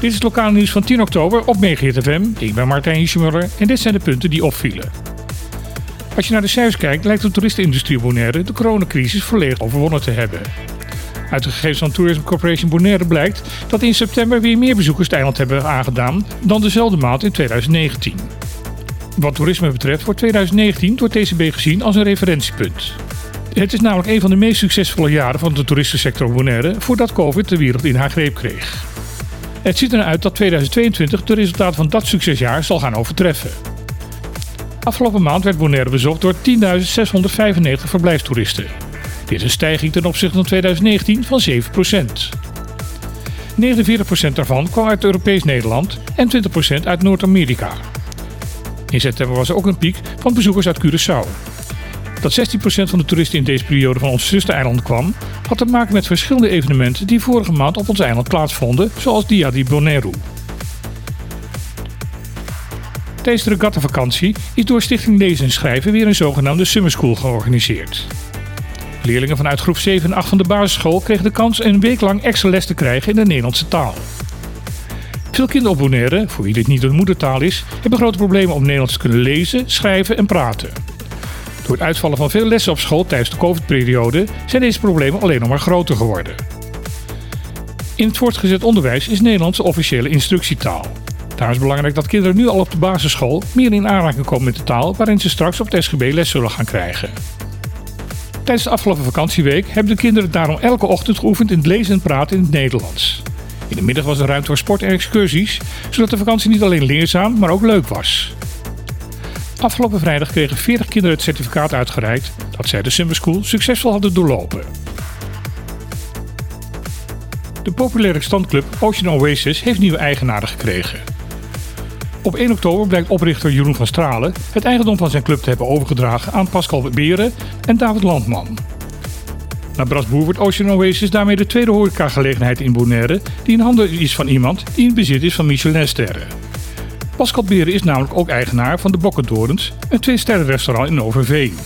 Dit is het lokale nieuws van 10 oktober op Megahit FM. Ik ben Martijn Hiesjemuller en dit zijn de punten die opvielen. Als je naar de cijfers kijkt, lijkt de toeristenindustrie Bonaire de coronacrisis volledig overwonnen te hebben. Uit de gegevens van Tourism Corporation Bonaire blijkt dat in september weer meer bezoekers het eiland hebben aangedaan dan dezelfde maand in 2019. Wat toerisme betreft wordt 2019 door TCB gezien als een referentiepunt. Het is namelijk een van de meest succesvolle jaren van de toeristensector Bonaire voordat COVID de wereld in haar greep kreeg. Het ziet eruit dat 2022 de resultaten van dat succesjaar zal gaan overtreffen. Afgelopen maand werd Bonaire bezocht door 10.695 verblijfstoeristen. Dit is een stijging ten opzichte van 2019 van 7%. 49% daarvan kwam uit Europees Nederland en 20% uit Noord-Amerika. In september was er ook een piek van bezoekers uit Curaçao. Dat 16% van de toeristen in deze periode van onze zustereilanden kwam, had te maken met verschillende evenementen die vorige maand op ons eiland plaatsvonden, zoals Dia di Bonaire. De regattavakantie is door Stichting Lezen en Schrijven weer een zogenaamde Summer School georganiseerd. Leerlingen vanuit groep 7 en 8 van de basisschool kregen de kans een week lang extra les te krijgen in de Nederlandse taal. Veel kinderen op Bonaire, voor wie dit niet hun moedertaal is, hebben grote problemen om Nederlands te kunnen lezen, schrijven en praten. Door het uitvallen van veel lessen op school tijdens de COVID-periode zijn deze problemen alleen nog maar groter geworden. In het voortgezet onderwijs is Nederlands de officiële instructietaal. Daarom is belangrijk dat kinderen nu al op de basisschool meer in aanraking komen met de taal waarin ze straks op het SGB les zullen gaan krijgen. Tijdens de afgelopen vakantieweek hebben de kinderen daarom elke ochtend geoefend in het lezen en praten in het Nederlands. In de middag was er ruimte voor sport en excursies, zodat de vakantie niet alleen leerzaam, maar ook leuk was. Afgelopen vrijdag kregen 40 kinderen het certificaat uitgereikt dat zij de Summer School succesvol hadden doorlopen. De populaire standclub Ocean Oasis heeft nieuwe eigenaren gekregen. Op 1 oktober blijkt oprichter Jeroen van Stralen het eigendom van zijn club te hebben overgedragen aan Pascal Beren en David Landman. Na Brasboer wordt Ocean Oasis daarmee de tweede horecagelegenheid in Bonaire die in handen is van iemand die in bezit is van Michelin-sterren. Pascal Beren is namelijk ook eigenaar van de Bokkendorens, een twee-sterren-restaurant in Overveen.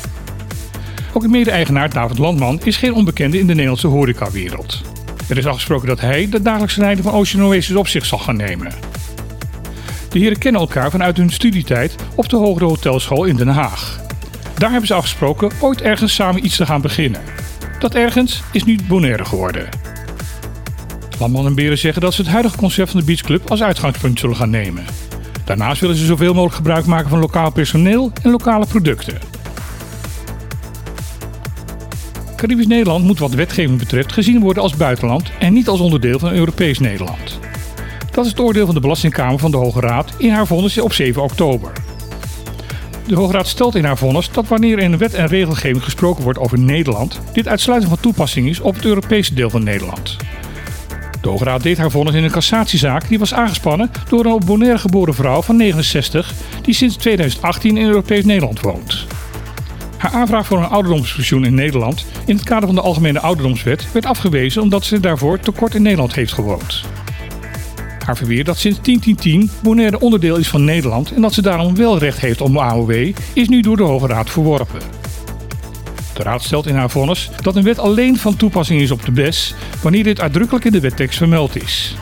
Ook de mede-eigenaar David Landman is geen onbekende in de Nederlandse horecawereld. Er is afgesproken dat hij de dagelijkse leiding van Ocean Oasis op zich zal gaan nemen. De heren kennen elkaar vanuit hun studietijd op de Hogere Hotelschool in Den Haag. Daar hebben ze afgesproken ooit ergens samen iets te gaan beginnen. Dat ergens is nu Bonaire geworden. Landman en Beren zeggen dat ze het huidige concept van de beachclub als uitgangspunt zullen gaan nemen. Daarnaast willen ze zoveel mogelijk gebruik maken van lokaal personeel en lokale producten. Caribisch Nederland moet wat wetgeving betreft gezien worden als buitenland en niet als onderdeel van Europees Nederland. Dat is het oordeel van de Belastingkamer van de Hoge Raad in haar vonnis op 7 oktober. De Hoge Raad stelt in haar vonnis dat wanneer in wet en regelgeving gesproken wordt over Nederland, dit uitsluitend van toepassing is op het Europese deel van Nederland. De Raad deed haar vonnis in een cassatiezaak die was aangespannen door een op Bonaire geboren vrouw van 69 die sinds 2018 in Europees Nederland woont. Haar aanvraag voor een ouderdomspensioen in Nederland in het kader van de Algemene Ouderdomswet werd afgewezen omdat ze daarvoor te kort in Nederland heeft gewoond. Haar verweer dat sinds 1010 Bonaire onderdeel is van Nederland en dat ze daarom wel recht heeft op AOW, is nu door de Hoge Raad verworpen. De Raad stelt in haar vonnis dat een wet alleen van toepassing is op de BES wanneer dit uitdrukkelijk in de wettekst vermeld is.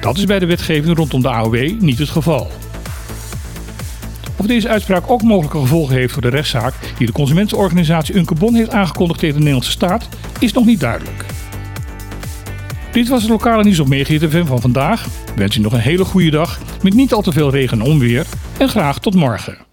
Dat is bij de wetgeving rondom de AOW niet het geval. Of deze uitspraak ook mogelijke gevolgen heeft voor de rechtszaak die de consumentenorganisatie Unkebon heeft aangekondigd tegen de Nederlandse staat, is nog niet duidelijk. Dit was het lokale nieuws op Megahit van vandaag. Ik wens u nog een hele goede dag met niet al te veel regen en onweer en graag tot morgen.